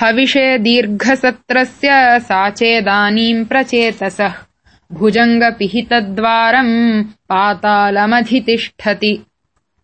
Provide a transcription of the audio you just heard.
हविषे दीर्घसत्रस्य सा चेदानीम् प्रचेतसः। भुजङ्गपिहितद्वारम् पातालमधितिष्ठति।